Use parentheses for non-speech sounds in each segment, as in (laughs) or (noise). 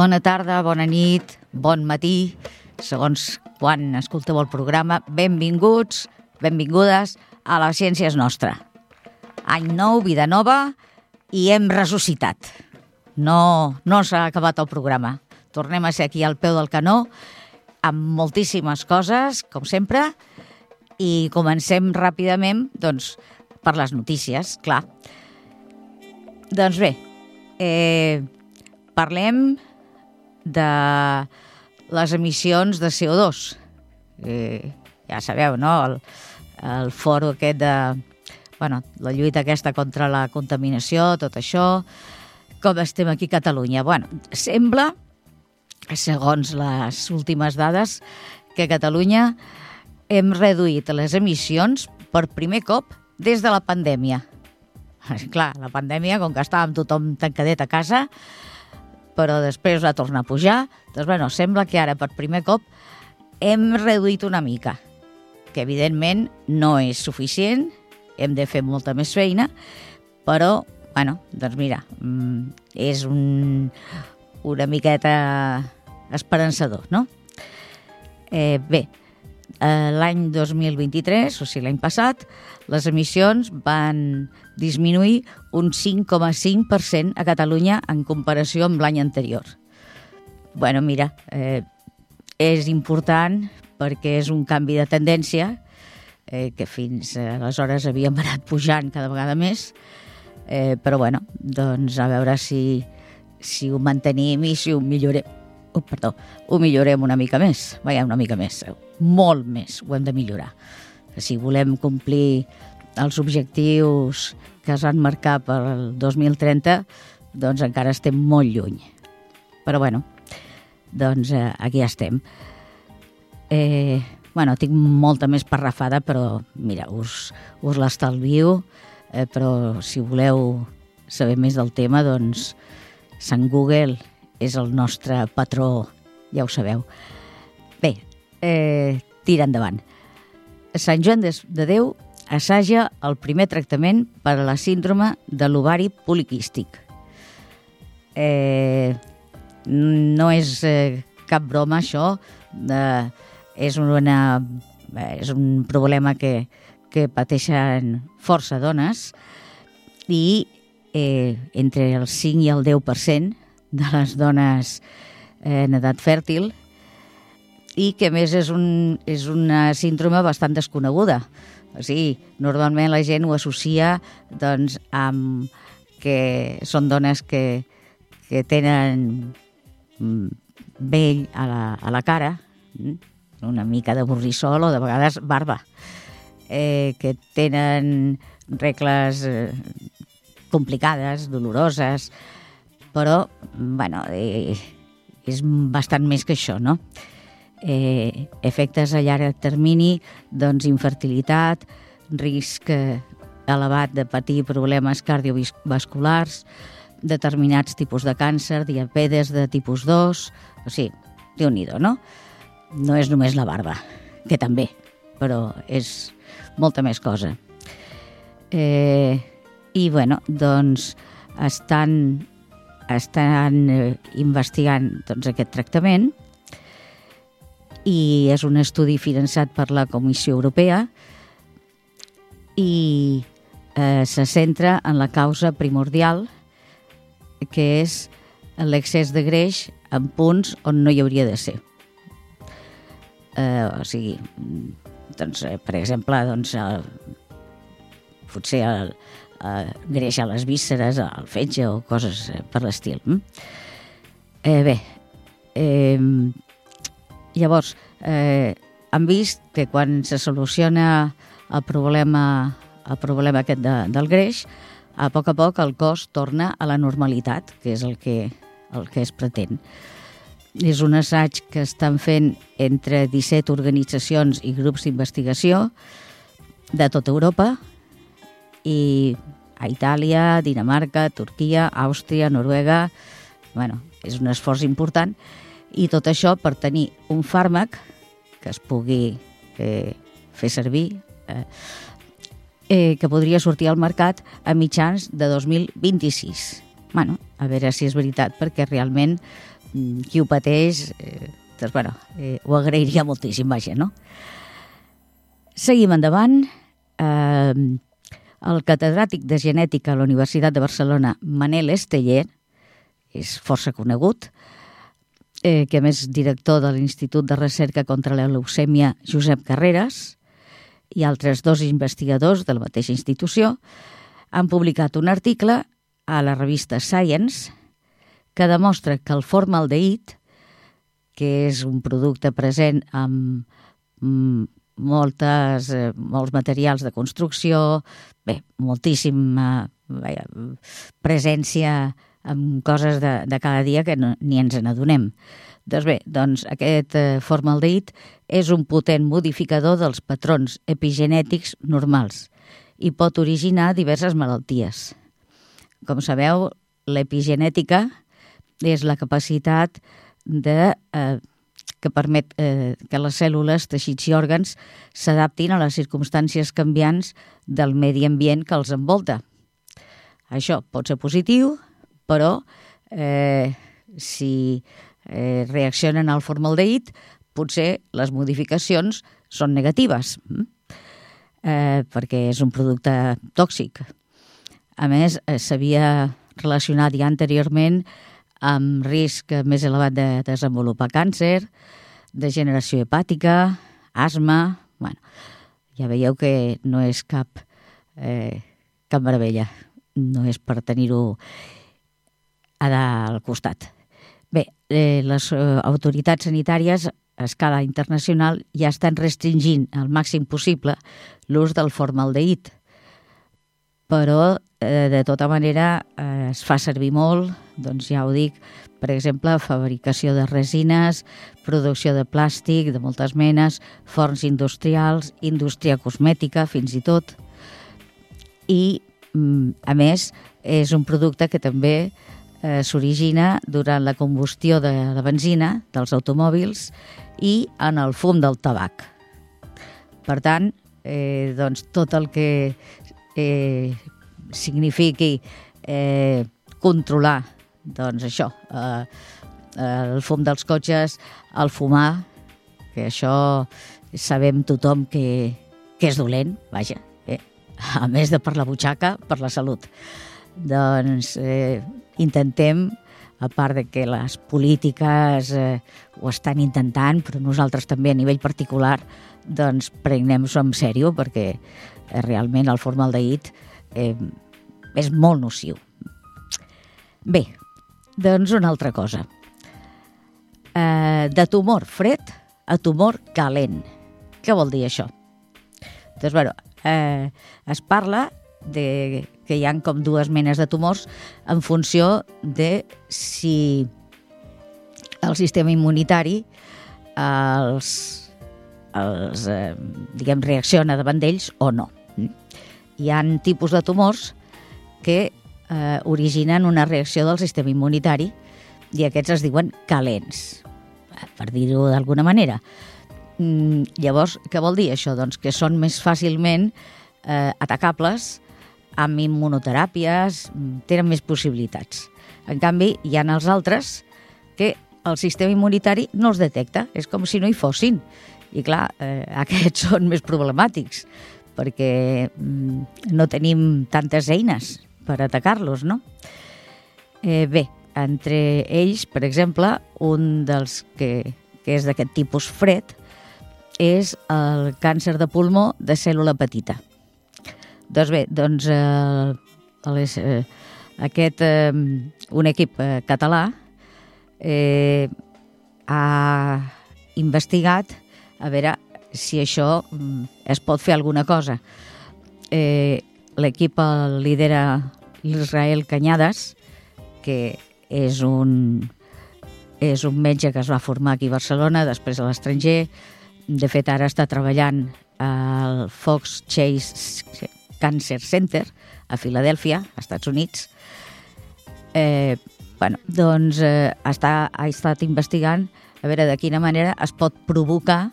Bona tarda, bona nit, bon matí, segons quan escolteu el programa. Benvinguts, benvingudes a la Ciència és Nostra. Any nou, vida nova i hem ressuscitat. No, no s'ha acabat el programa. Tornem a ser aquí al peu del canó amb moltíssimes coses, com sempre, i comencem ràpidament doncs, per les notícies, clar. Doncs bé, eh, parlem de les emissions de CO2. Eh, ja sabeu, no?, el, el foro aquest de... Bueno, la lluita aquesta contra la contaminació, tot això, com estem aquí a Catalunya. Bueno, sembla, segons les últimes dades, que a Catalunya hem reduït les emissions per primer cop des de la pandèmia. (laughs) Clar, la pandèmia, com que estàvem tothom tancadet a casa, però després va tornar a pujar, doncs bueno, sembla que ara per primer cop hem reduït una mica, que evidentment no és suficient, hem de fer molta més feina, però, bueno, doncs mira, mm, és un, una miqueta esperançador, no? Eh, bé, eh, l'any 2023, o sigui l'any passat, les emissions van disminuir un 5,5% a Catalunya en comparació amb l'any anterior. bueno, mira, eh, és important perquè és un canvi de tendència eh, que fins aleshores havíem anat pujant cada vegada més, eh, però bueno, doncs a veure si, si ho mantenim i si ho millorem. Oh, perdó, ho millorem una mica més, vaja, una mica més, molt més, ho hem de millorar. Si volem complir els objectius que es van marcar per el 2030, doncs encara estem molt lluny. Però bueno, doncs eh, aquí estem. Eh, bueno, tinc molta més parrafada, però mira, us, us l'estalvio, eh, però si voleu saber més del tema, doncs Sant Google és el nostre patró, ja ho sabeu. Bé, eh, tira endavant. Sant Joan de, Déu assaja el primer tractament per a la síndrome de l'ovari poliquístic. Eh, no és eh, cap broma, això. Eh, és, una, eh, és un problema que, que pateixen força dones i eh, entre el 5 i el 10% de les dones eh, en edat fèrtil i que a més és, un, és una síndrome bastant desconeguda. O sigui, normalment la gent ho associa doncs, amb que són dones que, que tenen mm, vell a la, a la cara, mm, una mica de borrissol o de vegades barba, eh, que tenen regles eh, complicades, doloroses, però, bueno, eh, és bastant més que això, no? Eh, efectes a llarg termini, doncs infertilitat, risc eh, elevat de patir problemes cardiovasculars, determinats tipus de càncer, diabetes de tipus 2, o sigui, déu nhi no? No és només la barba, que també, però és molta més cosa. Eh, I, bueno, doncs, estan estan eh, investigant doncs, aquest tractament i és un estudi finançat per la Comissió Europea i eh, se centra en la causa primordial que és l'excés de greix en punts on no hi hauria de ser. Eh, o sigui, doncs, eh, per exemple, doncs, el, potser el, eh, greix a les vísceres, al fetge o coses eh, per l'estil. Mm? Eh, bé, eh, llavors, eh, han vist que quan se soluciona el problema, el problema aquest de, del greix, a poc a poc el cos torna a la normalitat, que és el que, el que es pretén. És un assaig que estan fent entre 17 organitzacions i grups d'investigació de tota Europa i a Itàlia, Dinamarca, Turquia, Àustria, Noruega... Bueno, és un esforç important i tot això per tenir un fàrmac que es pugui eh, fer servir eh, eh, que podria sortir al mercat a mitjans de 2026. Bueno, a veure si és veritat, perquè realment mm, qui ho pateix, eh, doncs, bueno, eh, ho agrairia moltíssim, vaja, no? Seguim endavant. Eh, el catedràtic de genètica a la Universitat de Barcelona, Manel Esteller, és força conegut, que a més director de l'Institut de Recerca contra la Leucèmia Josep Carreras i altres dos investigadors de la mateixa institució han publicat un article a la revista Science que demostra que el formaldehid, que és un producte present amb mm, moltes, eh, molts materials de construcció, bé, moltíssima eh, presència amb coses de, de cada dia que no, ni ens n'adonem. Doncs bé, doncs aquest eh, formaldehid és un potent modificador dels patrons epigenètics normals i pot originar diverses malalties. Com sabeu, l'epigenètica és la capacitat de, eh, que permet eh, que les cèl·lules, teixits i òrgans s'adaptin a les circumstàncies canviants del medi ambient que els envolta. Això pot ser positiu, però eh, si eh, reaccionen al formaldehid, potser les modificacions són negatives, mm? eh, perquè és un producte tòxic. A més, eh, s'havia relacionat ja anteriorment amb risc més elevat de desenvolupar càncer, degeneració hepàtica, asma... Bueno, ja veieu que no és cap, eh, cap meravella, no és per tenir-ho al costat. Bé, eh, les eh, autoritats sanitàries a escala internacional ja estan restringint al màxim possible l'ús del formaldehid, però eh, de tota manera eh, es fa servir molt, doncs ja ho dic, per exemple, fabricació de resines, producció de plàstic de moltes menes, forns industrials, indústria cosmètica fins i tot. I, mm, a més, és un producte que també eh, s'origina durant la combustió de la benzina dels automòbils i en el fum del tabac. Per tant, eh, doncs tot el que eh, signifiqui eh, controlar doncs això, eh, el fum dels cotxes, el fumar, que això sabem tothom que, que és dolent, vaja, eh? a més de per la butxaca, per la salut. Doncs eh, intentem, a part de que les polítiques eh, ho estan intentant, però nosaltres també a nivell particular, doncs prenguem-s'ho en sèrio perquè eh, realment el formaldehid eh, és molt nociu. Bé, doncs una altra cosa. Eh, de tumor fred a tumor calent. Què vol dir això? Doncs, bueno, eh, es parla de que hi han com dues menes de tumors en funció de si el sistema immunitari els, els eh, diguem, reacciona davant d'ells o no. Hi han tipus de tumors que eh, originen una reacció del sistema immunitari i aquests es diuen calents, per dir-ho d'alguna manera. Mm, llavors, què vol dir això? Doncs que són més fàcilment eh, atacables amb immunoteràpies, tenen més possibilitats. En canvi, hi ha els altres que el sistema immunitari no els detecta, és com si no hi fossin. I clar, eh, (laughs) aquests són més problemàtics, perquè mm, no tenim tantes eines per atacar-los, no? Eh, bé, entre ells, per exemple, un dels que, que és d'aquest tipus fred és el càncer de pulmó de cèl·lula petita. Doncs bé, doncs eh, les, eh, aquest, eh, un equip eh, català eh, ha investigat a veure si això mm, es pot fer alguna cosa. Eh, L'equip el lidera l'Israel Canyades, que és un, és un metge que es va formar aquí a Barcelona, després a l'estranger. De fet, ara està treballant al Fox Chase Cancer Center a Filadèlfia, Estats Units. Eh, bueno, doncs eh, està, ha estat investigant a veure de quina manera es pot provocar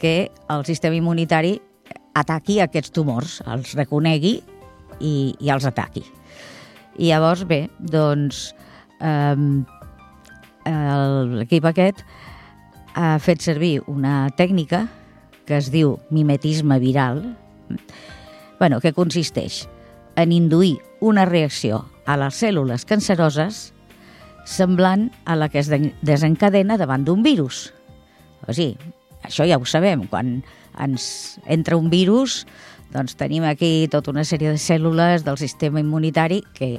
que el sistema immunitari ataqui aquests tumors, els reconegui i, i els ataqui. I llavors, bé, doncs, eh, l'equip aquest ha fet servir una tècnica que es diu mimetisme viral, bueno, que consisteix en induir una reacció a les cèl·lules canceroses semblant a la que es desencadena davant d'un virus. O sigui, això ja ho sabem, quan ens entra un virus, doncs tenim aquí tota una sèrie de cèl·lules del sistema immunitari que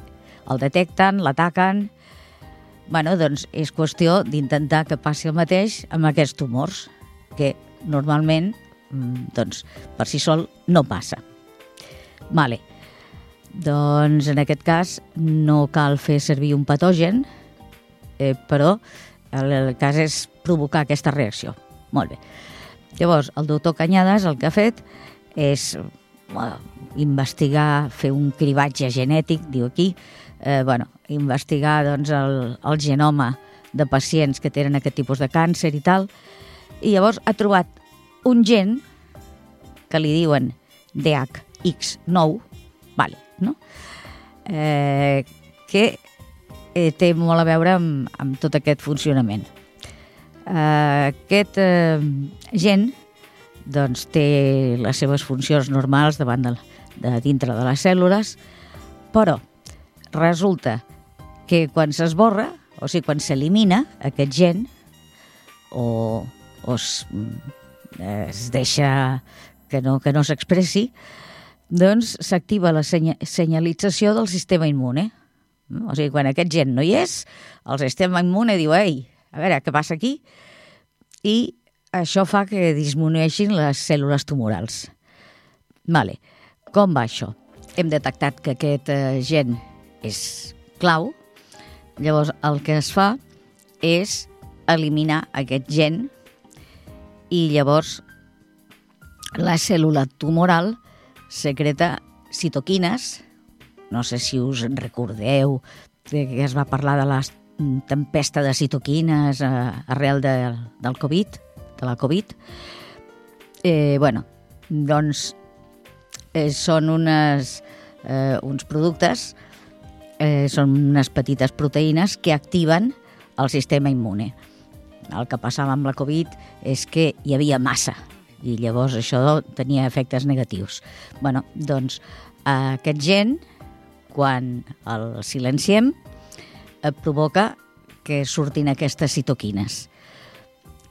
el detecten, l'ataquen... bueno, doncs és qüestió d'intentar que passi el mateix amb aquests tumors, que normalment mm, doncs, per si sol no passa. Vale. Doncs en aquest cas no cal fer servir un patogen, eh, però el, el cas és provocar aquesta reacció. Molt bé. Llavors, el doctor Canyades el que ha fet és bueno, investigar, fer un cribatge genètic, diu aquí, eh, bueno, investigar doncs, el, el genoma de pacients que tenen aquest tipus de càncer i tal, i llavors ha trobat un gen que li diuen DHX9, vale, no? eh, que eh, té molt a veure amb, amb tot aquest funcionament. Eh, aquest eh, gen doncs, té les seves funcions normals davant de, de dintre de les cèl·lules, però resulta que quan s'esborra, o sigui, quan s'elimina aquest gen, o, o es, es deixa que no, que no s'expressi, doncs s'activa la senya, senyalització del sistema immune. O sigui, quan aquest gen no hi és, el sistema immune diu, ei, a veure, què passa aquí? I això fa que disminueixin les cèl·lules tumorals. Vale. Com va això? Hem detectat que aquest eh, gen és clau, llavors el que es fa és eliminar aquest gen i llavors la cèl·lula tumoral secreta citoquines, no sé si us recordeu que es va parlar de la tempesta de citoquines eh, arrel de, del Covid, de la Covid. Eh, bueno, doncs eh, són unes, eh, uns productes, eh, són unes petites proteïnes que activen el sistema immune. El que passava amb la Covid és que hi havia massa i llavors això tenia efectes negatius. bueno, doncs aquest gen, quan el silenciem, eh, provoca que surtin aquestes citoquines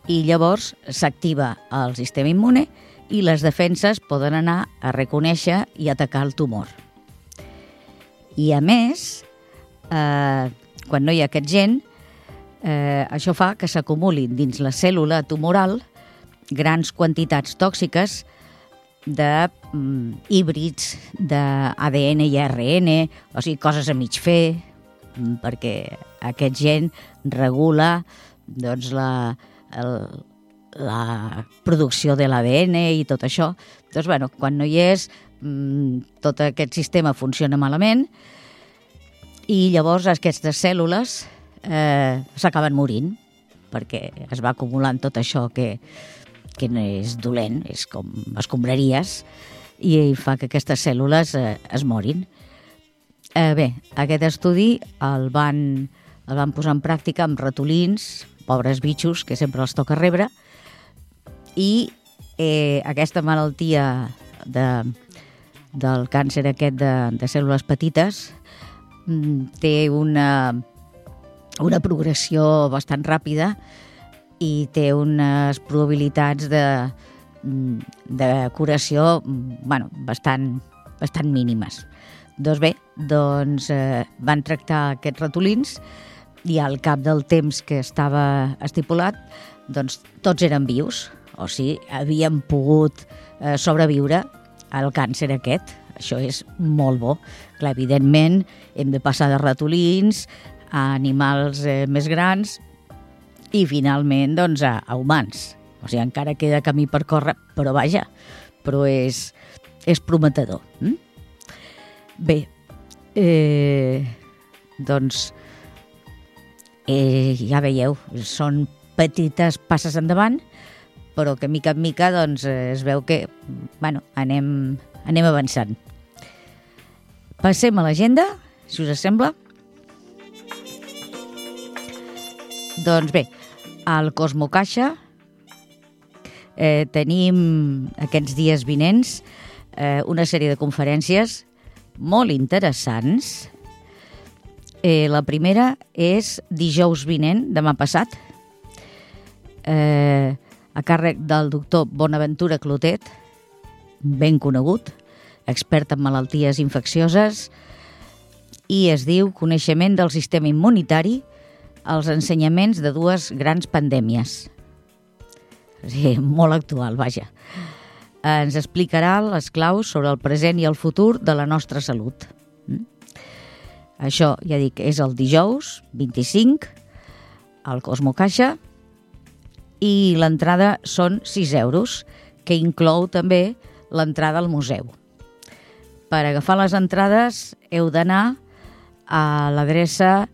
i llavors s'activa el sistema immune i les defenses poden anar a reconèixer i atacar el tumor. I a més, eh, quan no hi ha aquest gen, eh, això fa que s'acumulin dins la cèl·lula tumoral grans quantitats tòxiques de mm, híbrids d'ADN i ARN, o sigui, coses a mig fer, mm, perquè aquest gen regula doncs, la, el, la producció de l'ADN i tot això. Doncs, bueno, quan no hi és, mmm, tot aquest sistema funciona malament i llavors aquestes cèl·lules eh, s'acaben morint perquè es va acumulant tot això que, que no és dolent, és com escombraries, i fa que aquestes cèl·lules eh, es morin. Eh, bé, aquest estudi el van, el van posar en pràctica amb ratolins, pobres bitxos que sempre els toca rebre, i eh, aquesta malaltia de, del càncer aquest de, de cèl·lules petites mm, té una, una progressió bastant ràpida i té unes probabilitats de, de curació bueno, bastant, bastant mínimes. Doncs bé, doncs, eh, van tractar aquests ratolins i al cap del temps que estava estipulat, doncs tots eren vius, o sigui, havien pogut eh, sobreviure al càncer aquest. Això és molt bo. Clar, evidentment, hem de passar de ratolins a animals eh, més grans i finalment doncs, a, a humans. O sigui, encara queda camí per córrer, però vaja, però és, és prometedor. Hm? Bé, eh, doncs eh, ja veieu, són petites passes endavant, però que mica en mica doncs, es veu que bueno, anem, anem avançant. Passem a l'agenda, si us sembla. Doncs bé, al Cosmocaixa eh, tenim aquests dies vinents eh, una sèrie de conferències molt interessants. Eh, la primera és dijous vinent, demà passat, eh, a càrrec del doctor Bonaventura Clotet, ben conegut, expert en malalties infeccioses, i es diu Coneixement del sistema immunitari, els ensenyaments de dues grans pandèmies. Sí, molt actual, vaja. Ens explicarà les claus sobre el present i el futur de la nostra salut. Mm? Això, ja dic, és el dijous 25 al Cosmo Caixa i l'entrada són 6 euros, que inclou també l'entrada al museu. Per agafar les entrades heu d'anar a l'adreça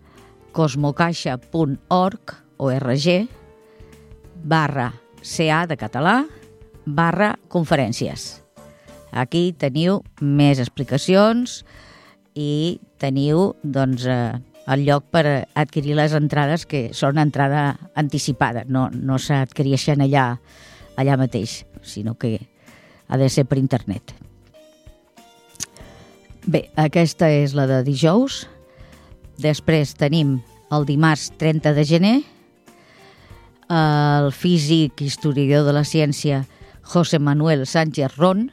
cosmocaixa.org org barra CA de català barra conferències. Aquí teniu més explicacions i teniu doncs, eh, el lloc per adquirir les entrades que són entrada anticipada, no, no s'adquireixen allà, allà mateix, sinó que ha de ser per internet. Bé, aquesta és la de dijous. Després tenim el dimarts 30 de gener, el físic historiador de la ciència José Manuel Sánchez Ron,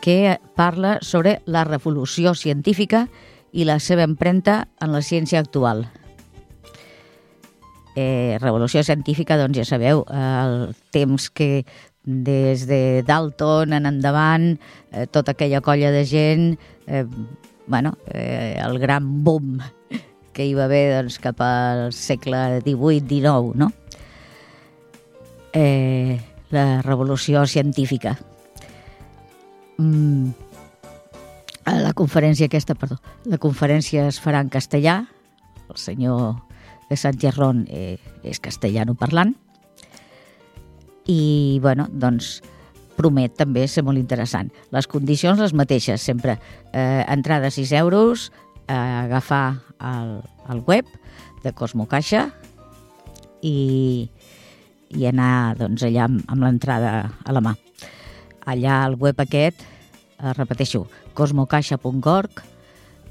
que parla sobre la revolució científica i la seva empremta en la ciència actual. Eh, revolució científica, doncs ja sabeu, el temps que des de Dalton en endavant, eh, tota aquella colla de gent, eh, bueno, eh, el gran boom que hi va haver doncs, cap al segle XVIII-XIX, no? Eh, la revolució científica. Mm, la conferència aquesta, perdó, la conferència es farà en castellà, el senyor de Ron eh, és castellano parlant, i, bueno, doncs, promet també ser molt interessant. Les condicions les mateixes, sempre. Eh, entrada 6 euros, eh, agafar el, el web de Cosmocaixa i, i anar doncs, allà amb, amb l'entrada a la mà. Allà al web aquest, eh, repeteixo, cosmocaixa.org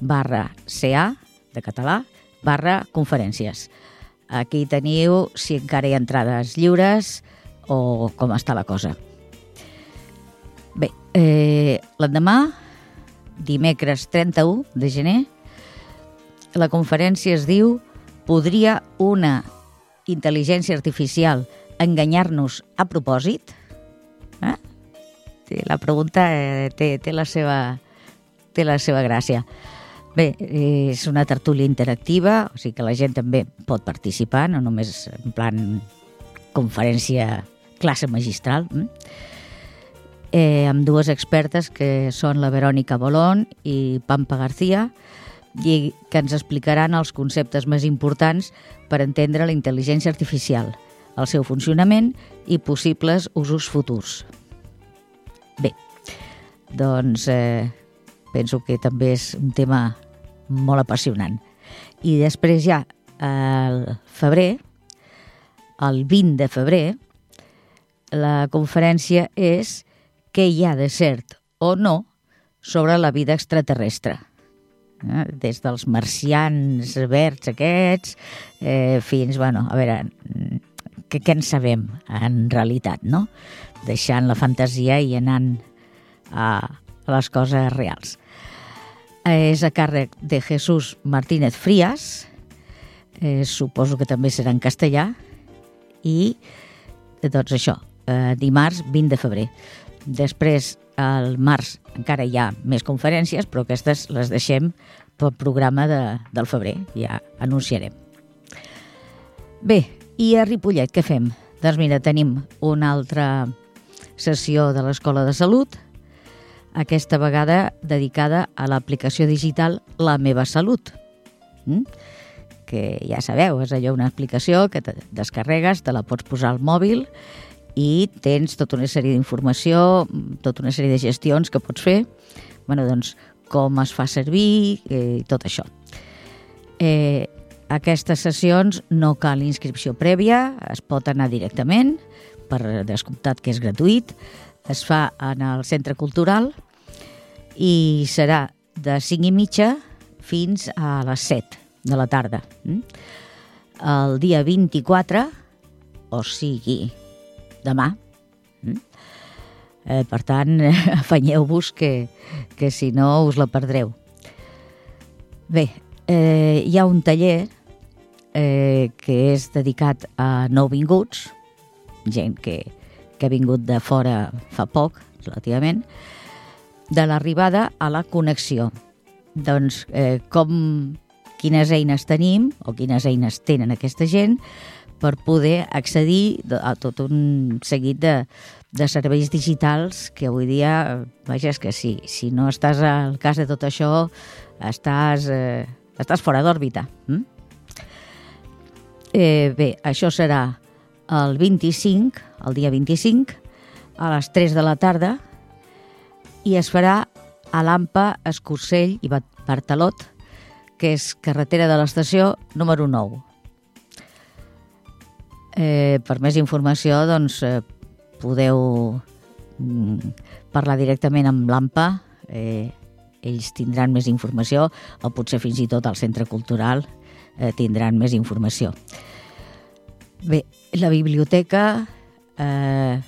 barra CA de català barra conferències. Aquí teniu si encara hi ha entrades lliures, o com està la cosa. Bé, eh, l'endemà, dimecres 31 de gener, la conferència es diu Podria una intel·ligència artificial enganyar-nos a propòsit? Eh? La pregunta eh, té, té, la seva, té la seva gràcia. Bé, és una tertúlia interactiva, o sigui que la gent també pot participar, no només en plan conferència classe magistral, mm? Eh, amb dues expertes que són la Verònica Bolón i Pampa García, i que ens explicaran els conceptes més importants per entendre la intel·ligència artificial, el seu funcionament i possibles usos futurs. Bé, doncs eh, penso que també és un tema molt apassionant. I després ja, al febrer, el 20 de febrer, la conferència és què hi ha de cert o no sobre la vida extraterrestre. Eh? Des dels marcians verds aquests eh, fins, bueno, a veure, què, què en sabem en realitat, no? Deixant la fantasia i anant a, les coses reals. És a càrrec de Jesús Martínez Frías, eh, suposo que també serà en castellà, i doncs això, eh, dimarts 20 de febrer. Després, al març, encara hi ha més conferències, però aquestes les deixem pel programa de, del febrer, ja anunciarem. Bé, i a Ripollet què fem? Doncs mira, tenim una altra sessió de l'Escola de Salut, aquesta vegada dedicada a l'aplicació digital La meva salut, mm? que ja sabeu, és allò una aplicació que te descarregues, te la pots posar al mòbil tens tota una sèrie d'informació, tota una sèrie de gestions que pots fer, bueno, doncs, com es fa servir eh, i tot això. Eh, aquestes sessions no cal inscripció prèvia, es pot anar directament, per descomptat que és gratuït, es fa en el Centre Cultural i serà de 5 i mitja fins a les 7 de la tarda. Mm? El dia 24, o sigui, demà, mm? eh, per tant, (laughs) afanyeu-vos que, que si no us la perdreu. Bé, eh, hi ha un taller eh, que és dedicat a nouvinguts, gent que, que ha vingut de fora fa poc, relativament, de l'arribada a la connexió. Doncs eh, com, quines eines tenim o quines eines tenen aquesta gent per poder accedir a tot un seguit de, de serveis digitals que avui dia, vaja, és que si, si no estàs al cas de tot això, estàs, eh, estàs fora d'òrbita. Mm? Eh, bé, això serà el 25, el dia 25, a les 3 de la tarda, i es farà a l'AMPA, Escursell i Bartalot, que és carretera de l'estació número 9. Eh, per més informació, doncs, eh, podeu mm, parlar directament amb l'AMPA, eh, ells tindran més informació, o potser fins i tot al Centre Cultural eh, tindran més informació. Bé, la biblioteca eh,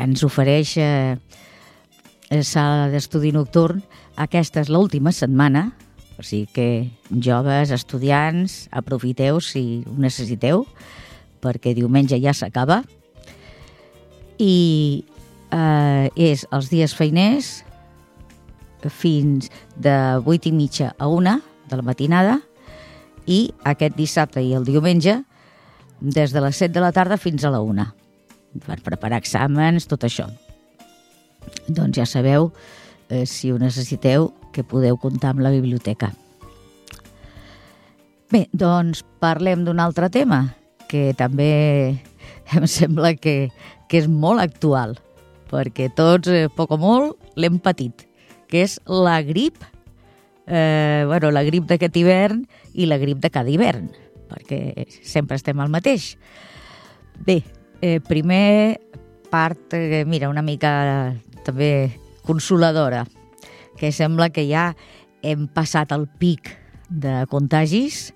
ens ofereix eh, sala d'estudi nocturn. Aquesta és l'última setmana, o sigui que joves, estudiants, aprofiteu si ho necessiteu, perquè diumenge ja s'acaba. I eh, és els dies feiners fins de 8 i mitja a 1 de la matinada i aquest dissabte i el diumenge des de les 7 de la tarda fins a la 1 per preparar exàmens, tot això. Doncs ja sabeu, eh, si ho necessiteu, que podeu comptar amb la biblioteca. Bé, doncs parlem d'un altre tema que també (laughs) em sembla que, que és molt actual, perquè tots, eh, poc o molt, l'hem patit, que és la grip, eh, bueno, la grip d'aquest hivern i la grip de cada hivern perquè sempre estem al mateix. Bé, eh, primer part, eh, mira, una mica també consoladora, que sembla que ja hem passat el pic de contagis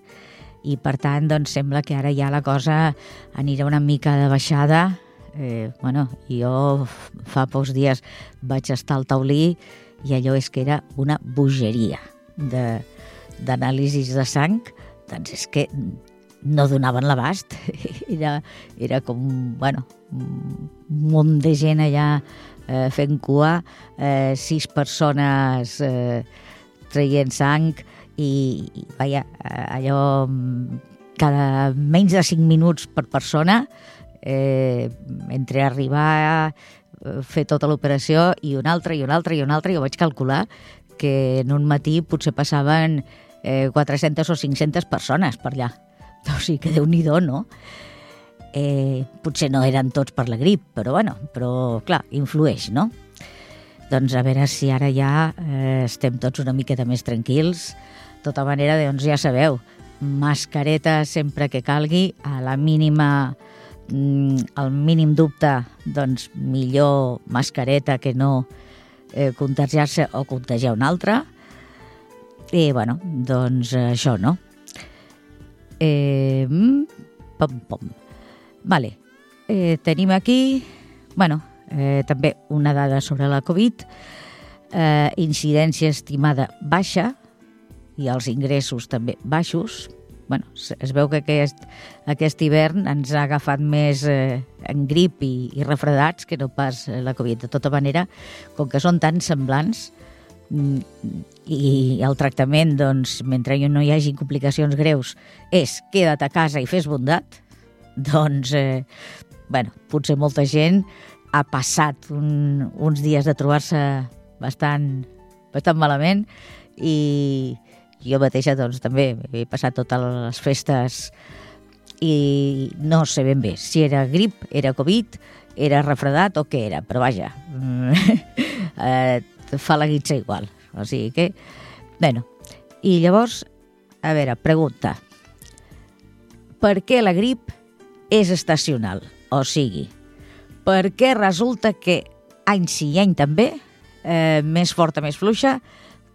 i per tant doncs, sembla que ara ja la cosa anirà una mica de baixada. Eh, bueno, jo fa pocs dies vaig estar al taulí i allò és que era una bogeria d'anàlisis de, de sang doncs és que no donaven l'abast. (laughs) Era, era com, bueno, un munt de gent allà eh, fent cua, eh, sis persones eh, traient sang i, i vaja, allò cada menys de cinc minuts per persona eh, entre arribar a fer tota l'operació i una altra, i una altra, i una altra, jo vaig calcular que en un matí potser passaven eh, 400 o 500 persones per allà. (laughs) O sigui que déu nhi no? Eh, potser no eren tots per la grip, però bueno, però clar, influeix, no? Doncs a veure si ara ja eh, estem tots una miqueta més tranquils. Tota manera, doncs ja sabeu, mascareta sempre que calgui, a la mínima mm, el mínim dubte, doncs millor mascareta que no eh, contagiar-se o contagiar un altre. I, bueno, doncs això, no? Eh, pom, pom. Vale. Eh, tenim aquí, bueno, eh, també una dada sobre la Covid, eh, incidència estimada baixa i els ingressos també baixos. bueno, es veu que aquest, aquest hivern ens ha agafat més eh, en grip i, i refredats que no pas la Covid. De tota manera, com que són tan semblants, i el tractament, doncs, mentre no hi hagi complicacions greus, és queda't a casa i fes bondat, doncs, eh, bueno, potser molta gent ha passat un, uns dies de trobar-se bastant, bastant malament i jo mateixa doncs, també he passat totes les festes i no sé ben bé si era grip, era Covid, era refredat o què era, però vaja, (laughs) eh, fa la guitza igual. O sigui que, bueno, i llavors, a veure, pregunta. per què la grip és estacional, o sigui, per què resulta que any sí i any també, eh, més forta, més fluixa,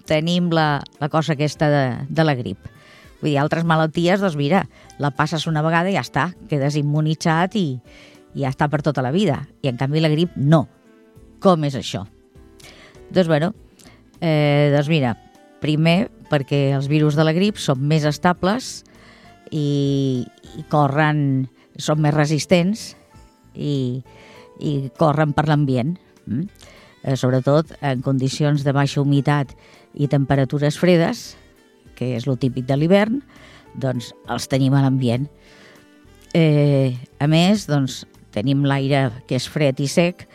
tenim la, la cosa aquesta de, de la grip. Vull dir, altres malalties, doncs mira, la passes una vegada i ja està, quedes immunitzat i, i ja està per tota la vida. I en canvi la grip no. Com és això? Doncs bueno, eh, doncs mira, primer perquè els virus de la grip són més estables i, i corren, són més resistents i, i corren per l'ambient. Mm? Eh, sobretot en condicions de baixa humitat i temperatures fredes, que és lo típic de l'hivern, doncs els tenim a l'ambient. Eh, a més, doncs, tenim l'aire que és fred i sec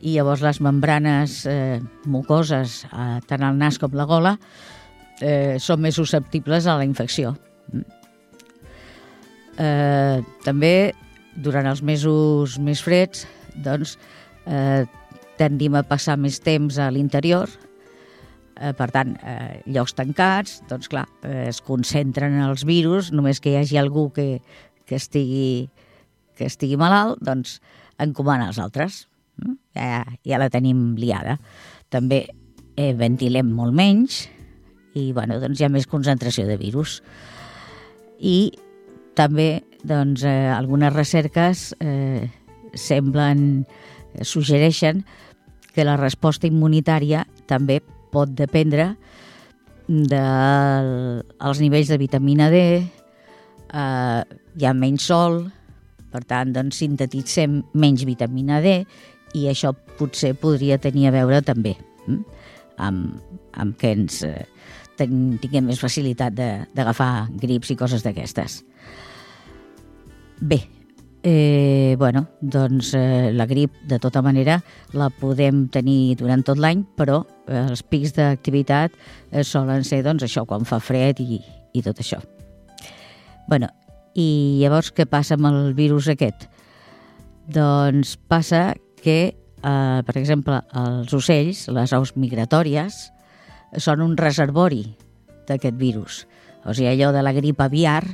i llavors les membranes eh, mucoses, eh, tant al nas com la gola, eh, són més susceptibles a la infecció. Eh, també, durant els mesos més freds, doncs, eh, tendim a passar més temps a l'interior, Eh, per tant, eh, llocs tancats, doncs clar, eh, es concentren els virus, només que hi hagi algú que, que, estigui, que estigui malalt, doncs encomana els altres. Ja, ja la tenim liada. També eh, ventilem molt menys i bueno, doncs hi ha més concentració de virus. I també doncs, eh, algunes recerques eh, semblen, eh, suggereixen que la resposta immunitària també pot dependre dels nivells de vitamina D, eh, hi ha menys sol, per tant, doncs, sintetitzem menys vitamina D i això potser podria tenir a veure també hm? amb, amb que ens eh, tinguem més facilitat d'agafar grips i coses d'aquestes. Bé, Eh, bueno, doncs eh, la grip, de tota manera, la podem tenir durant tot l'any, però eh, els pics d'activitat eh, solen ser, doncs, això, quan fa fred i, i tot això. bueno, i llavors què passa amb el virus aquest? Doncs passa que, eh, per exemple, els ocells, les aus migratòries, són un reservori d'aquest virus. O sigui, allò de la grip aviar,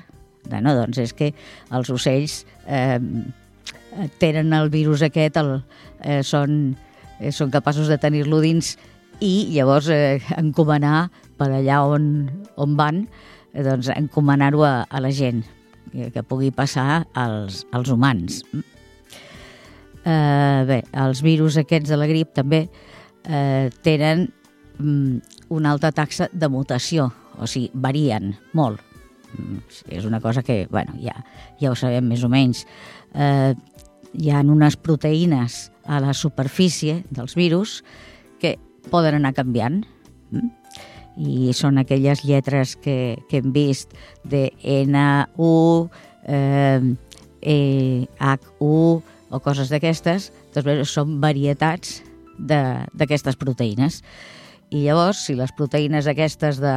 Bueno, doncs és que els ocells eh, tenen el virus aquest, el, eh, són, eh, són capaços de tenir-lo dins i llavors eh, encomanar per allà on, on van, eh, doncs encomanar-ho a, a la gent, que, que pugui passar als, als humans. Eh, bé, els virus aquests de la grip també eh, tenen mm, una alta taxa de mutació, o sigui, varien molt és una cosa que, bueno, ja, ja ho sabem més o menys. Eh, hi ha unes proteïnes a la superfície dels virus que poden anar canviant mm? i són aquelles lletres que, que hem vist de N, U, eh, e, H, U o coses d'aquestes, doncs són varietats d'aquestes proteïnes. I llavors, si les proteïnes aquestes de,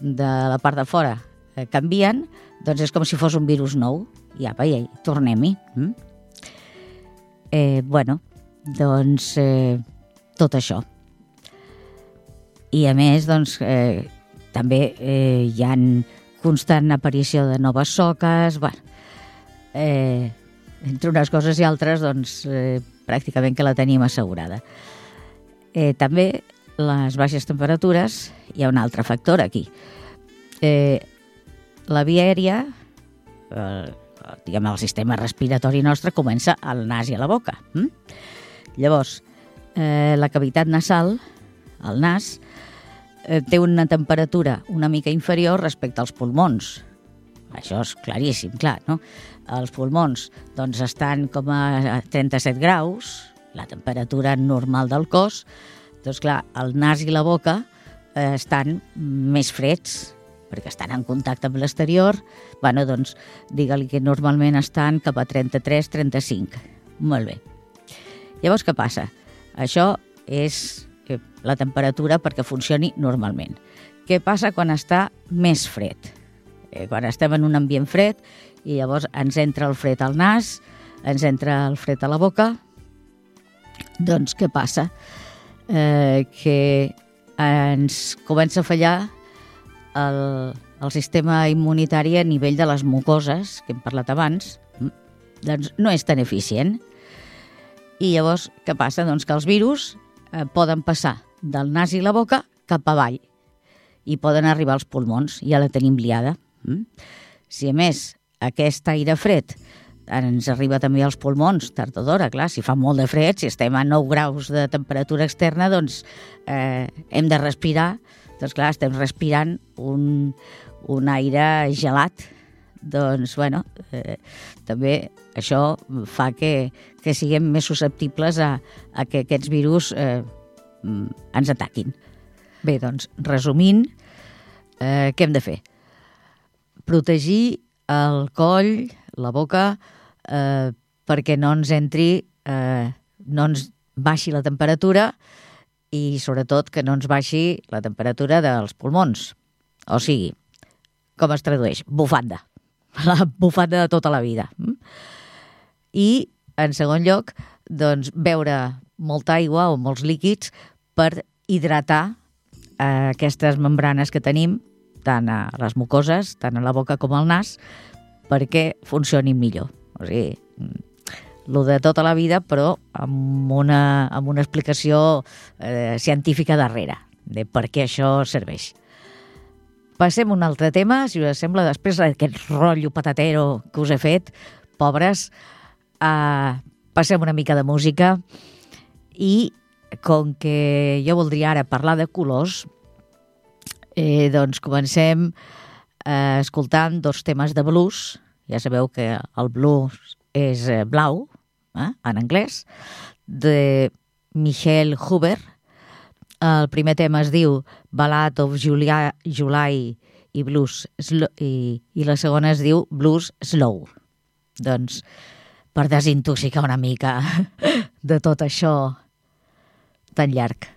de la part de fora eh, canvien, doncs és com si fos un virus nou. I apa, i tornem-hi. Mm? Eh, bueno, doncs eh, tot això. I a més, doncs, eh, també eh, hi ha constant aparició de noves soques, bueno, eh, entre unes coses i altres, doncs, eh, pràcticament que la tenim assegurada. Eh, també les baixes temperatures, hi ha un altre factor aquí. Eh, la via aèria, eh, diguem, el sistema respiratori nostre comença al nas i a la boca. Hm? Llavors, eh, la cavitat nasal, el nas, eh, té una temperatura una mica inferior respecte als pulmons. Això és claríssim, clar, no? Els pulmons doncs, estan com a 37 graus, la temperatura normal del cos, doncs clar, el nas i la boca eh, estan més freds, perquè estan en contacte amb l'exterior, bueno, doncs digue-li que normalment estan cap a 33-35. Molt bé. Llavors, què passa? Això és eh, la temperatura perquè funcioni normalment. Què passa quan està més fred? Eh, quan estem en un ambient fred i llavors ens entra el fred al nas, ens entra el fred a la boca, doncs què passa? Eh, que ens comença a fallar el, el sistema immunitari a nivell de les mucoses, que hem parlat abans, doncs no és tan eficient. I llavors, què passa? Doncs que els virus eh, poden passar del nas i la boca cap avall i poden arribar als pulmons. Ja la tenim liada. Mm? Si a més aquest aire fred ens arriba també als pulmons, tard o d'hora, clar, si fa molt de fred, si estem a 9 graus de temperatura externa, doncs eh, hem de respirar, doncs clar, estem respirant un, un aire gelat, doncs, bueno, eh, també això fa que, que siguem més susceptibles a, a que aquests virus eh, ens ataquin. Bé, doncs, resumint, eh, què hem de fer? Protegir el coll, la boca, eh, perquè no ens entri, eh, no ens baixi la temperatura i sobretot que no ens baixi la temperatura dels pulmons. O sigui, com es tradueix? Bufanda. (laughs) La bufanda de tota la vida. Mm? I, en segon lloc, doncs, beure molta aigua o molts líquids per hidratar eh, aquestes membranes que tenim, tant a les mucoses, tant a la boca com al nas, perquè funcionin millor. O sigui, el de tota la vida, però amb una, amb una explicació eh, científica darrere de per què això serveix. Passem a un altre tema, si us sembla, després d'aquest rotllo patatero que us he fet, pobres, eh, passem una mica de música i com que jo voldria ara parlar de colors, eh, doncs comencem eh, escoltant dos temes de blues, ja sabeu que el blues és eh, blau, eh, en anglès, de Michel Huber. El primer tema es diu Ballad of Julia, July i Blues i, i la segona es diu Blues Slow. Doncs per desintoxicar una mica (laughs) de tot això tan llarg.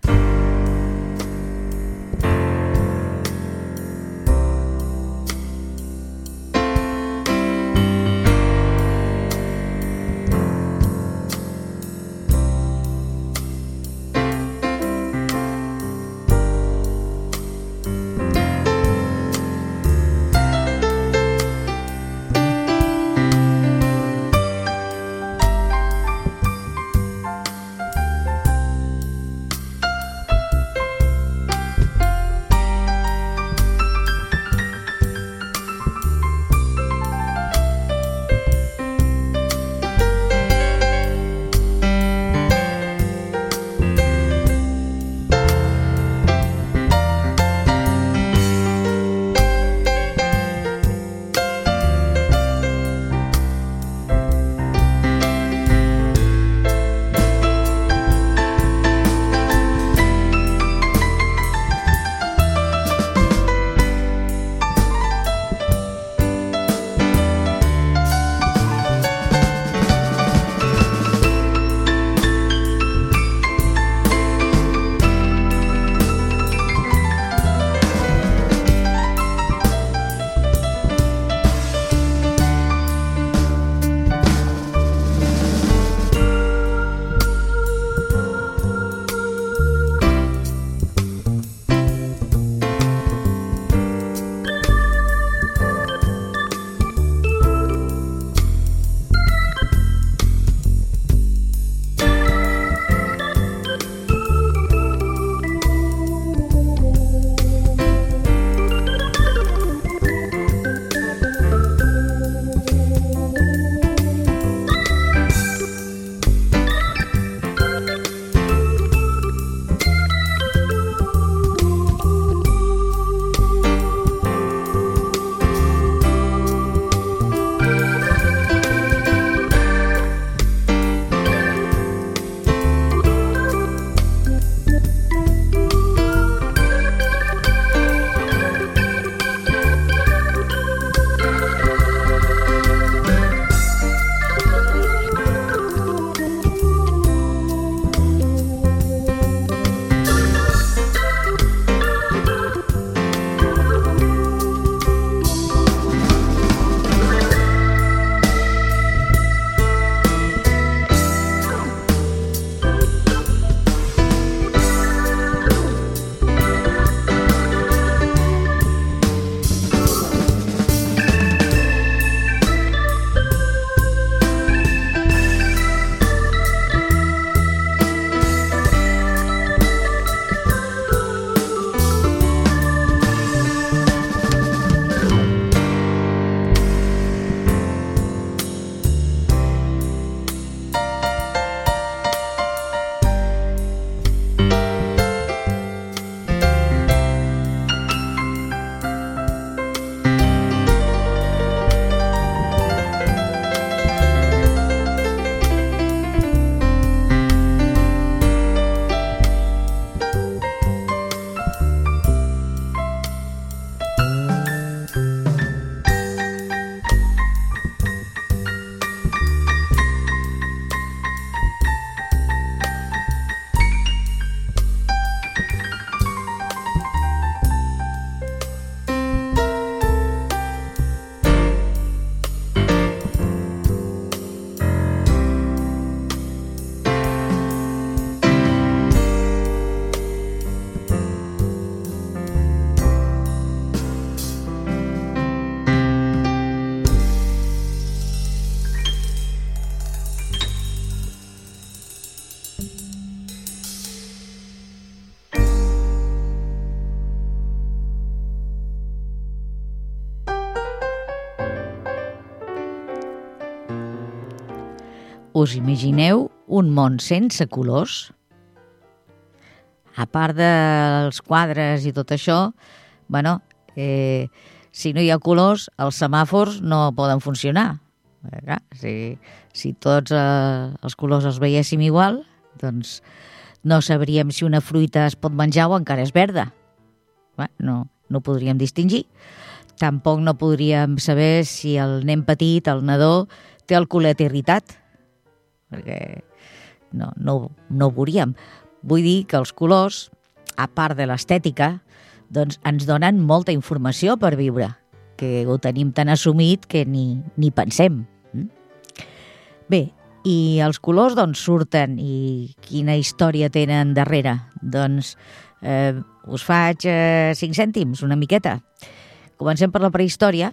Us imagineu un món sense colors? A part dels quadres i tot això, bueno, eh, si no hi ha colors, els semàfors no poden funcionar. Eh, si, si tots eh, els colors els veiéssim igual, doncs no sabríem si una fruita es pot menjar o encara és verda. Bé, no, no podríem distingir. Tampoc no podríem saber si el nen petit, el nadó, té el culet irritat, perquè no, no, no ho veuríem. Vull dir que els colors, a part de l'estètica, doncs ens donen molta informació per viure, que ho tenim tan assumit que ni, ni pensem. Mm? Bé, i els colors d'on surten i quina història tenen darrere? Doncs eh, us faig eh, cinc cèntims, una miqueta. Comencem per la prehistòria.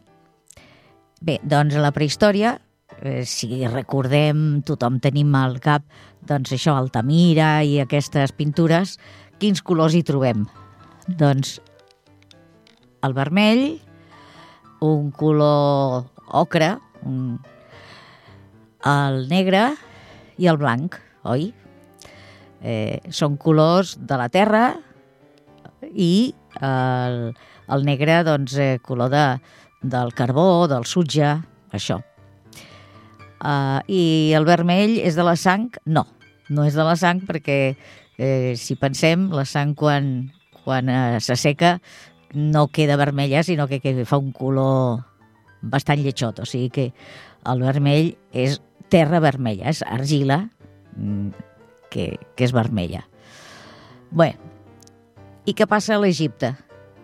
Bé, doncs a la prehistòria, eh, si recordem, tothom tenim al cap doncs això, Altamira i aquestes pintures, quins colors hi trobem? Doncs el vermell, un color ocre, un, el negre i el blanc, oi? Eh, són colors de la terra i el, el negre, doncs, eh, color de, del carbó, del sutge, això. Uh, I el vermell és de la sang? No, no és de la sang perquè, eh, si pensem, la sang quan, quan eh, s'asseca no queda vermella, sinó que, que fa un color bastant lletjot. O sigui que el vermell és terra vermella, és argila mm, que, que és vermella. Bé, i què passa a l'Egipte?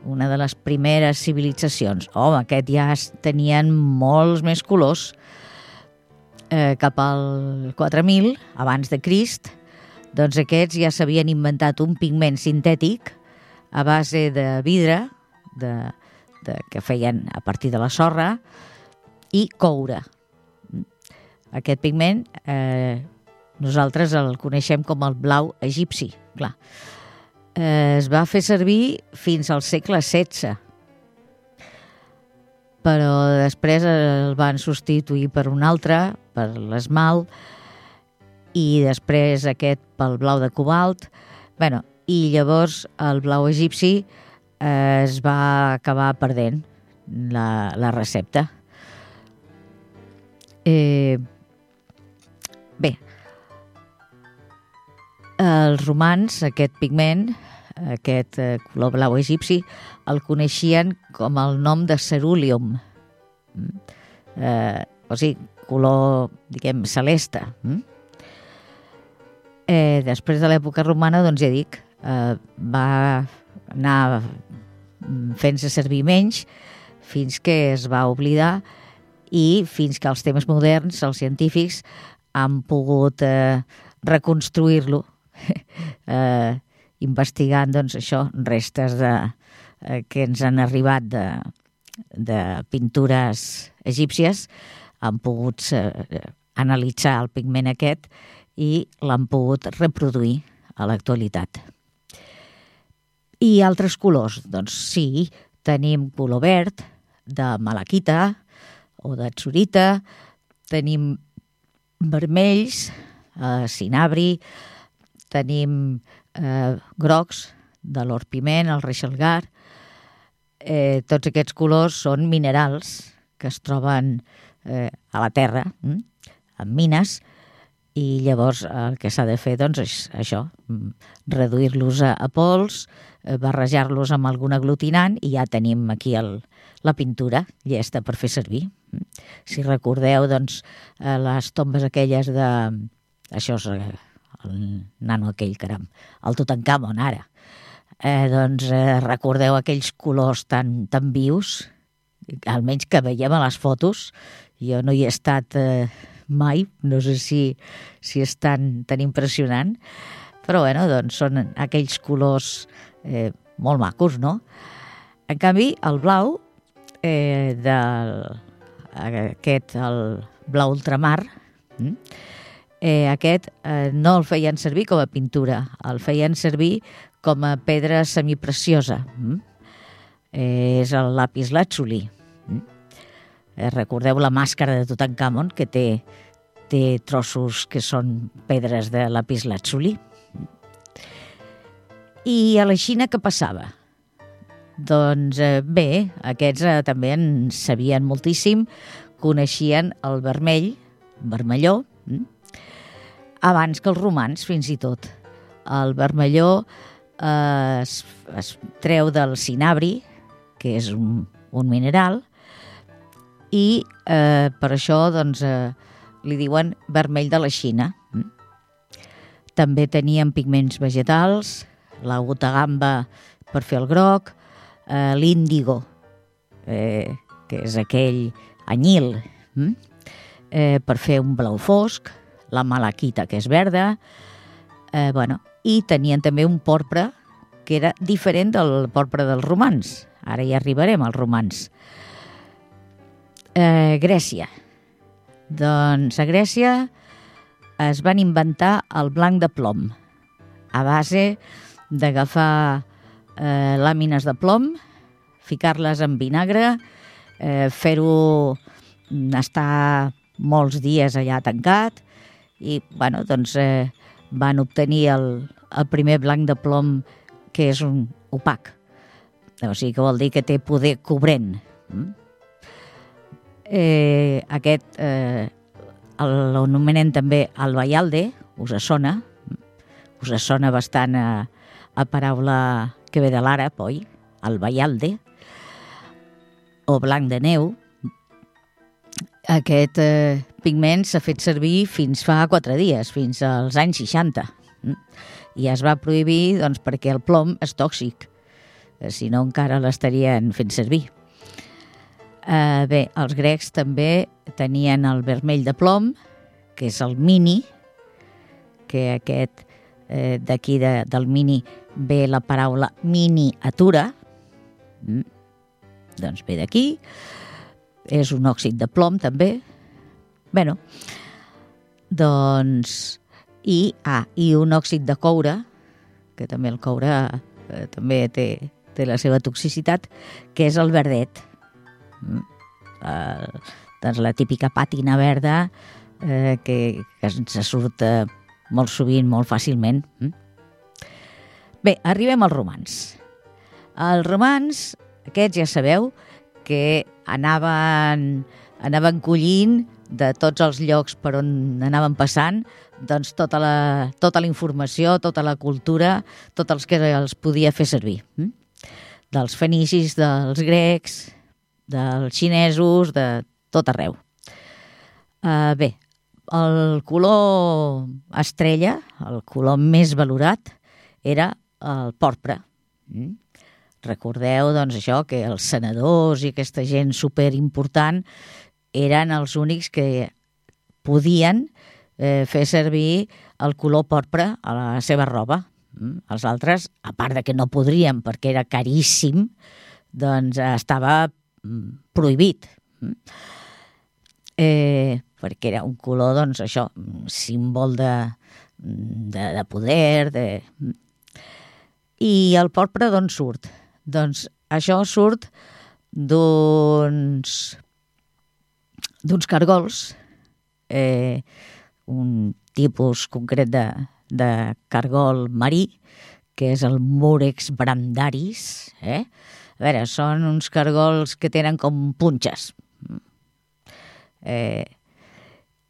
Una de les primeres civilitzacions. Oh, aquest ja tenien molts més colors. Eh, cap al 4000, abans de Crist, doncs aquests ja s'havien inventat un pigment sintètic a base de vidre, de, de, que feien a partir de la sorra, i coure. Aquest pigment eh, nosaltres el coneixem com el blau egipci, clar eh, es va fer servir fins al segle XVI, però després el van substituir per un altre, per l'esmalt, i després aquest pel blau de cobalt. bueno, I llavors el blau egipci eh, es va acabar perdent la, la recepta. Eh, bé, els romans, aquest pigment, aquest eh, color blau egipci, el coneixien com el nom de cerulium, mm? eh, o sigui, color, diguem, celeste. Mm? Eh, després de l'època romana, doncs ja dic, eh, va anar fent-se servir menys fins que es va oblidar i fins que els temes moderns, els científics, han pogut eh, reconstruir-lo (laughs) eh, investigant doncs, això, restes de, eh, que ens han arribat de, de pintures egípcies, han pogut eh, analitzar el pigment aquest i l'han pogut reproduir a l'actualitat. I altres colors? Doncs sí, tenim color verd de malaquita o de tsurita, tenim vermells, eh, cinabri, tenim eh, grocs de l'orpiment, el reixalgar. Eh, tots aquests colors són minerals que es troben eh, a la terra, hm? en mines, i llavors el que s'ha de fer doncs, és això, mm, reduir-los a, a pols, eh, barrejar-los amb algun aglutinant i ja tenim aquí el, la pintura llesta per fer servir. Hm? Si recordeu, doncs, eh, les tombes aquelles de... Això és eh, el nano aquell, caram, el Tutankamon, ara. Eh, doncs eh, recordeu aquells colors tan, tan vius, almenys que veiem a les fotos, jo no hi he estat eh, mai, no sé si, si és tan, tan impressionant, però bueno, doncs són aquells colors eh, molt macos, no? En canvi, el blau, eh, del, aquest, el blau ultramar, hm? Eh, aquest eh, no el feien servir com a pintura, el feien servir com a pedra semipreciosa. Mm? Eh, és el lapis lazuli. Mm? Eh, recordeu la màscara de Tutankamon, que té té trossos que són pedres de lapis lazuli. I a la Xina què passava? Doncs eh, bé, aquests eh, també en sabien moltíssim, coneixien el vermell, vermelló? Abans que els romans, fins i tot. El vermelló eh, es, es treu del cinabri, que és un, un mineral, i eh, per això doncs, eh, li diuen vermell de la Xina. Hm? També tenien pigments vegetals, la gamba per fer el groc, eh, l'índigo, eh, que és aquell anyil, hm? eh, per fer un blau fosc, la malaquita, que és verda, eh, bueno, i tenien també un porpre que era diferent del porpre dels romans. Ara ja arribarem als romans. Eh, Grècia. Doncs a Grècia es van inventar el blanc de plom a base d'agafar eh, làmines de plom, ficar-les en vinagre, eh, fer-ho estar molts dies allà tancat i bueno, doncs, eh, van obtenir el, el primer blanc de plom que és un opac. O sigui que vol dir que té poder cobrent. Mm? Eh, aquest eh, l'anomenen també el Vallalde, us sona, us sona bastant a, a paraula que ve de l'àrab, oi? El Vallalde, o blanc de neu. Aquest eh, pigment s'ha fet servir fins fa quatre dies, fins als anys 60. I es va prohibir doncs, perquè el plom és tòxic, eh, si no encara l'estarien fent servir. Eh, bé, els grecs també tenien el vermell de plom, que és el mini, que aquest eh, d'aquí de, del mini ve la paraula miniatura, mm. doncs ve d'aquí, és un òxid de plom també, bueno, doncs, i, ah, i un òxid de coure, que també el coure eh, també té, té la seva toxicitat, que és el verdet. Mm. Eh, doncs la típica pàtina verda eh, que, que ens surt eh, molt sovint, molt fàcilment. Mm? Bé, arribem als romans. Els romans, aquests ja sabeu que anaven, anaven collint de tots els llocs per on anaven passant doncs tota la, tota la informació, tota la cultura, tots els que els podia fer servir. Mm? Dels fenicis, dels grecs, dels xinesos, de tot arreu. Uh, bé, el color estrella, el color més valorat, era el porpre. Mm? Recordeu, doncs, això, que els senadors i aquesta gent superimportant eren els únics que podien eh, fer servir el color porpre a la seva roba. Mm? Els altres, a part de que no podrien perquè era caríssim, doncs estava mm, prohibit. Mm? Eh, perquè era un color, doncs, això, símbol de, de, de poder, de... I el porpre d'on surt? Doncs això surt d'uns d'uns cargols, eh, un tipus concret de, de cargol marí, que és el Murex brandaris. Eh? A veure, són uns cargols que tenen com punxes. Eh,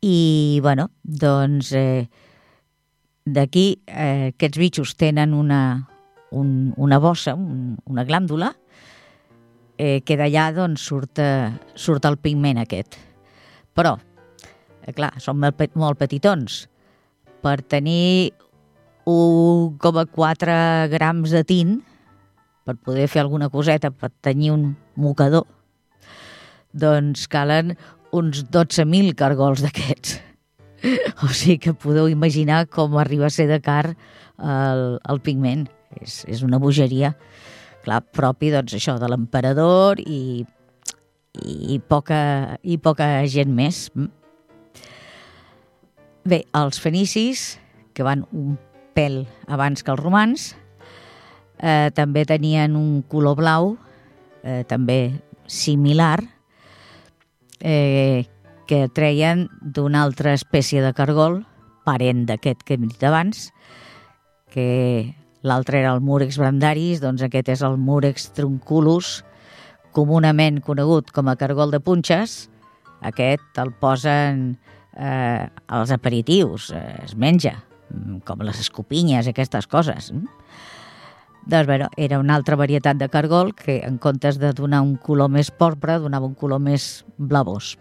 i, bueno, doncs eh, d'aquí eh, aquests bitxos tenen una, un, una bossa, un, una glàndula, eh, que d'allà doncs, surt, eh, surt el pigment aquest. Però, eh, clar, són molt, molt petitons. Per tenir 1,4 grams de tint, per poder fer alguna coseta, per tenir un mocador, doncs calen uns 12.000 cargols d'aquests. (laughs) O sigui que podeu imaginar com arriba a ser de car el, el pigment. És, és una bogeria, clar, propi, doncs, això, de l'emperador i, i, poca, i poca gent més. Bé, els fenicis, que van un pèl abans que els romans, eh, també tenien un color blau, eh, també similar, eh, que treien d'una altra espècie de cargol, parent d'aquest que hem dit abans, que l'altre era el Murex brandaris, doncs aquest és el Murex trunculus, comunament conegut com a cargol de punxes. Aquest el posen eh, als aperitius, eh, es menja, mm, com les escopinyes, aquestes coses. Mm? Doncs, bueno, era una altra varietat de cargol que, en comptes de donar un color més porpre, donava un color més blavós.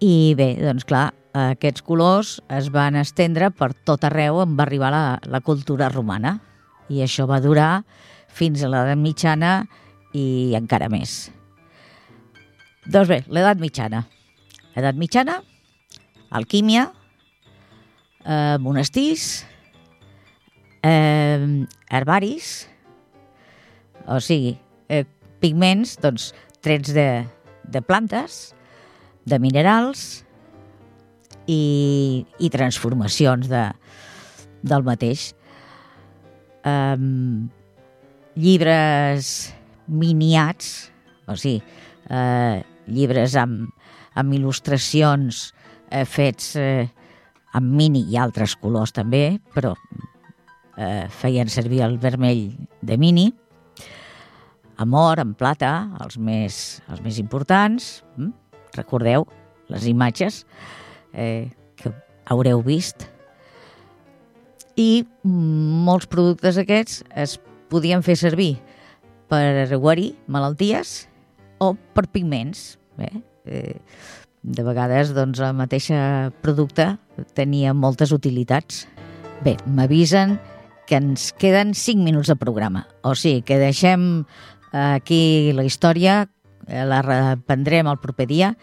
I bé, doncs clar, aquests colors es van estendre per tot arreu on va arribar la, la cultura romana. I això va durar fins a l'edat mitjana i encara més. Doncs bé, l'edat mitjana. L'edat mitjana, alquímia, eh, monestirs, eh, herbaris, o sigui, eh, pigments, doncs, trets de, de plantes, de minerals i, i transformacions de, del mateix. Um, llibres miniats, o sigui, eh, llibres amb, amb il·lustracions eh, fets eh, amb mini i altres colors també, però eh, feien servir el vermell de mini, amb or, amb plata, els més, els més importants. Mm? Recordeu les imatges eh, que haureu vist. I molts productes aquests es podien fer servir per guarir malalties o per pigments. Bé, eh, de vegades doncs, el mateix producte tenia moltes utilitats. Bé, m'avisen que ens queden 5 minuts de programa. O sigui, que deixem aquí la història, eh, la reprendrem el proper dia,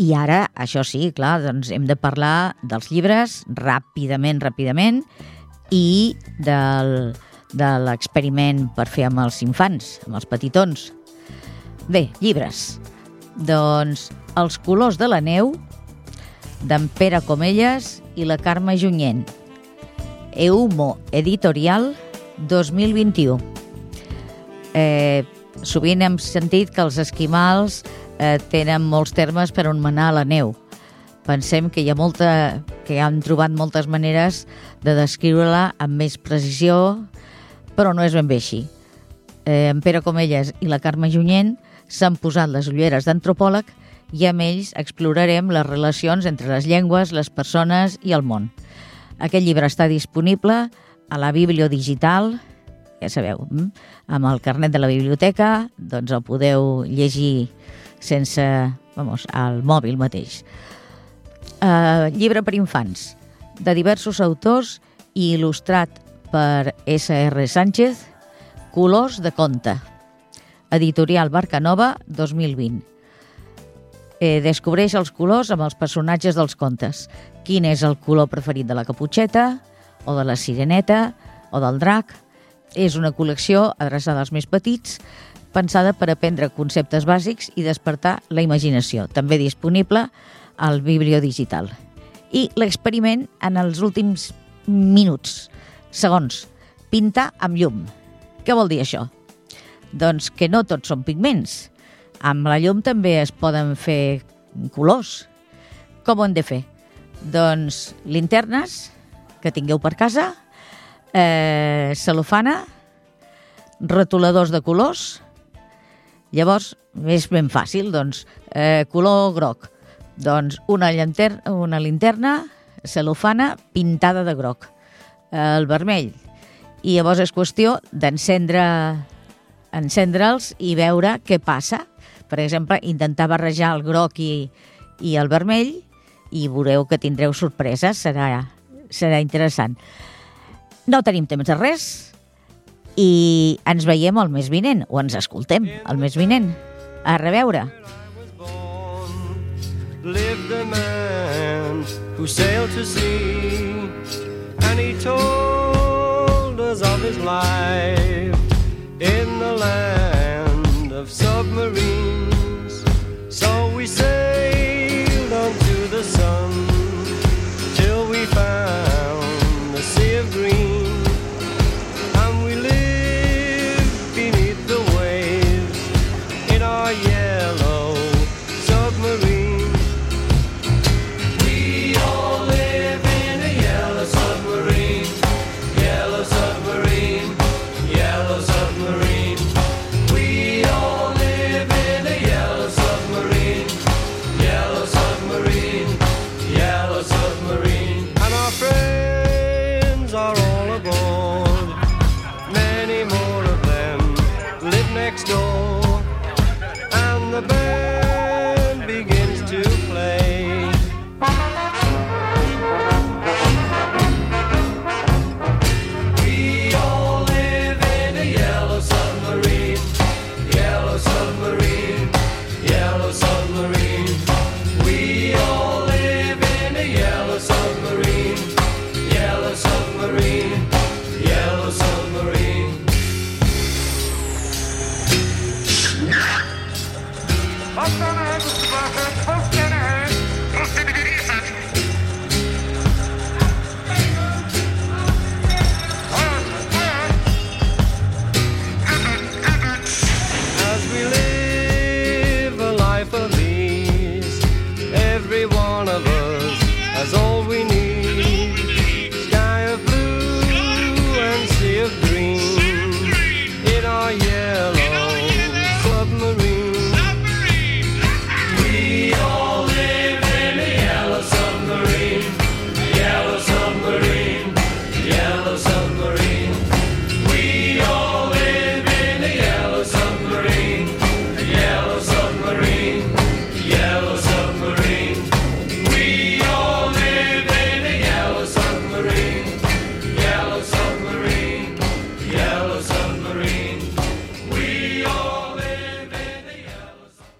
i ara, això sí, clar, doncs hem de parlar dels llibres ràpidament, ràpidament, i del, de l'experiment per fer amb els infants, amb els petitons. Bé, llibres. Doncs Els colors de la neu, d'en Pere Comelles i la Carme Junyent. Eumo Editorial 2021. Eh, sovint hem sentit que els esquimals eh, tenen molts termes per anomenar la neu. Pensem que hi ha molta, que han trobat moltes maneres de descriure-la amb més precisió, però no és ben bé així. Eh, en Pere Comelles i la Carme Junyent s'han posat les ulleres d'antropòleg i amb ells explorarem les relacions entre les llengües, les persones i el món. Aquest llibre està disponible a la Biblio Digital, ja sabeu, mm? amb el carnet de la biblioteca, doncs el podeu llegir sense, vamos, al mòbil mateix. Uh, llibre per infants, de diversos autors i il·lustrat per S.R. Sánchez, Colors de conte, editorial Barcanova 2020 eh, descobreix els colors amb els personatges dels contes. Quin és el color preferit de la caputxeta, o de la sireneta, o del drac. És una col·lecció adreçada als més petits, pensada per aprendre conceptes bàsics i despertar la imaginació. També disponible al Biblio Digital. I l'experiment en els últims minuts, segons, pintar amb llum. Què vol dir això? Doncs que no tots són pigments, amb la llum també es poden fer colors. Com ho hem de fer? Doncs linternes que tingueu per casa, eh, celofana, retoladors de colors. Llavors, és ben fàcil, doncs, eh, color groc. Doncs una, llanter una linterna, celofana, pintada de groc. Eh, el vermell. I llavors és qüestió d'encendre encendre'ls i veure què passa per exemple, intentar barrejar el groc i, i el vermell i veureu que tindreu sorpreses, serà, serà interessant. No tenim temps de res i ens veiem el mes vinent, o ens escoltem el mes vinent. A reveure. Lived a man who sailed to sea and he told us of his life in the land of submarines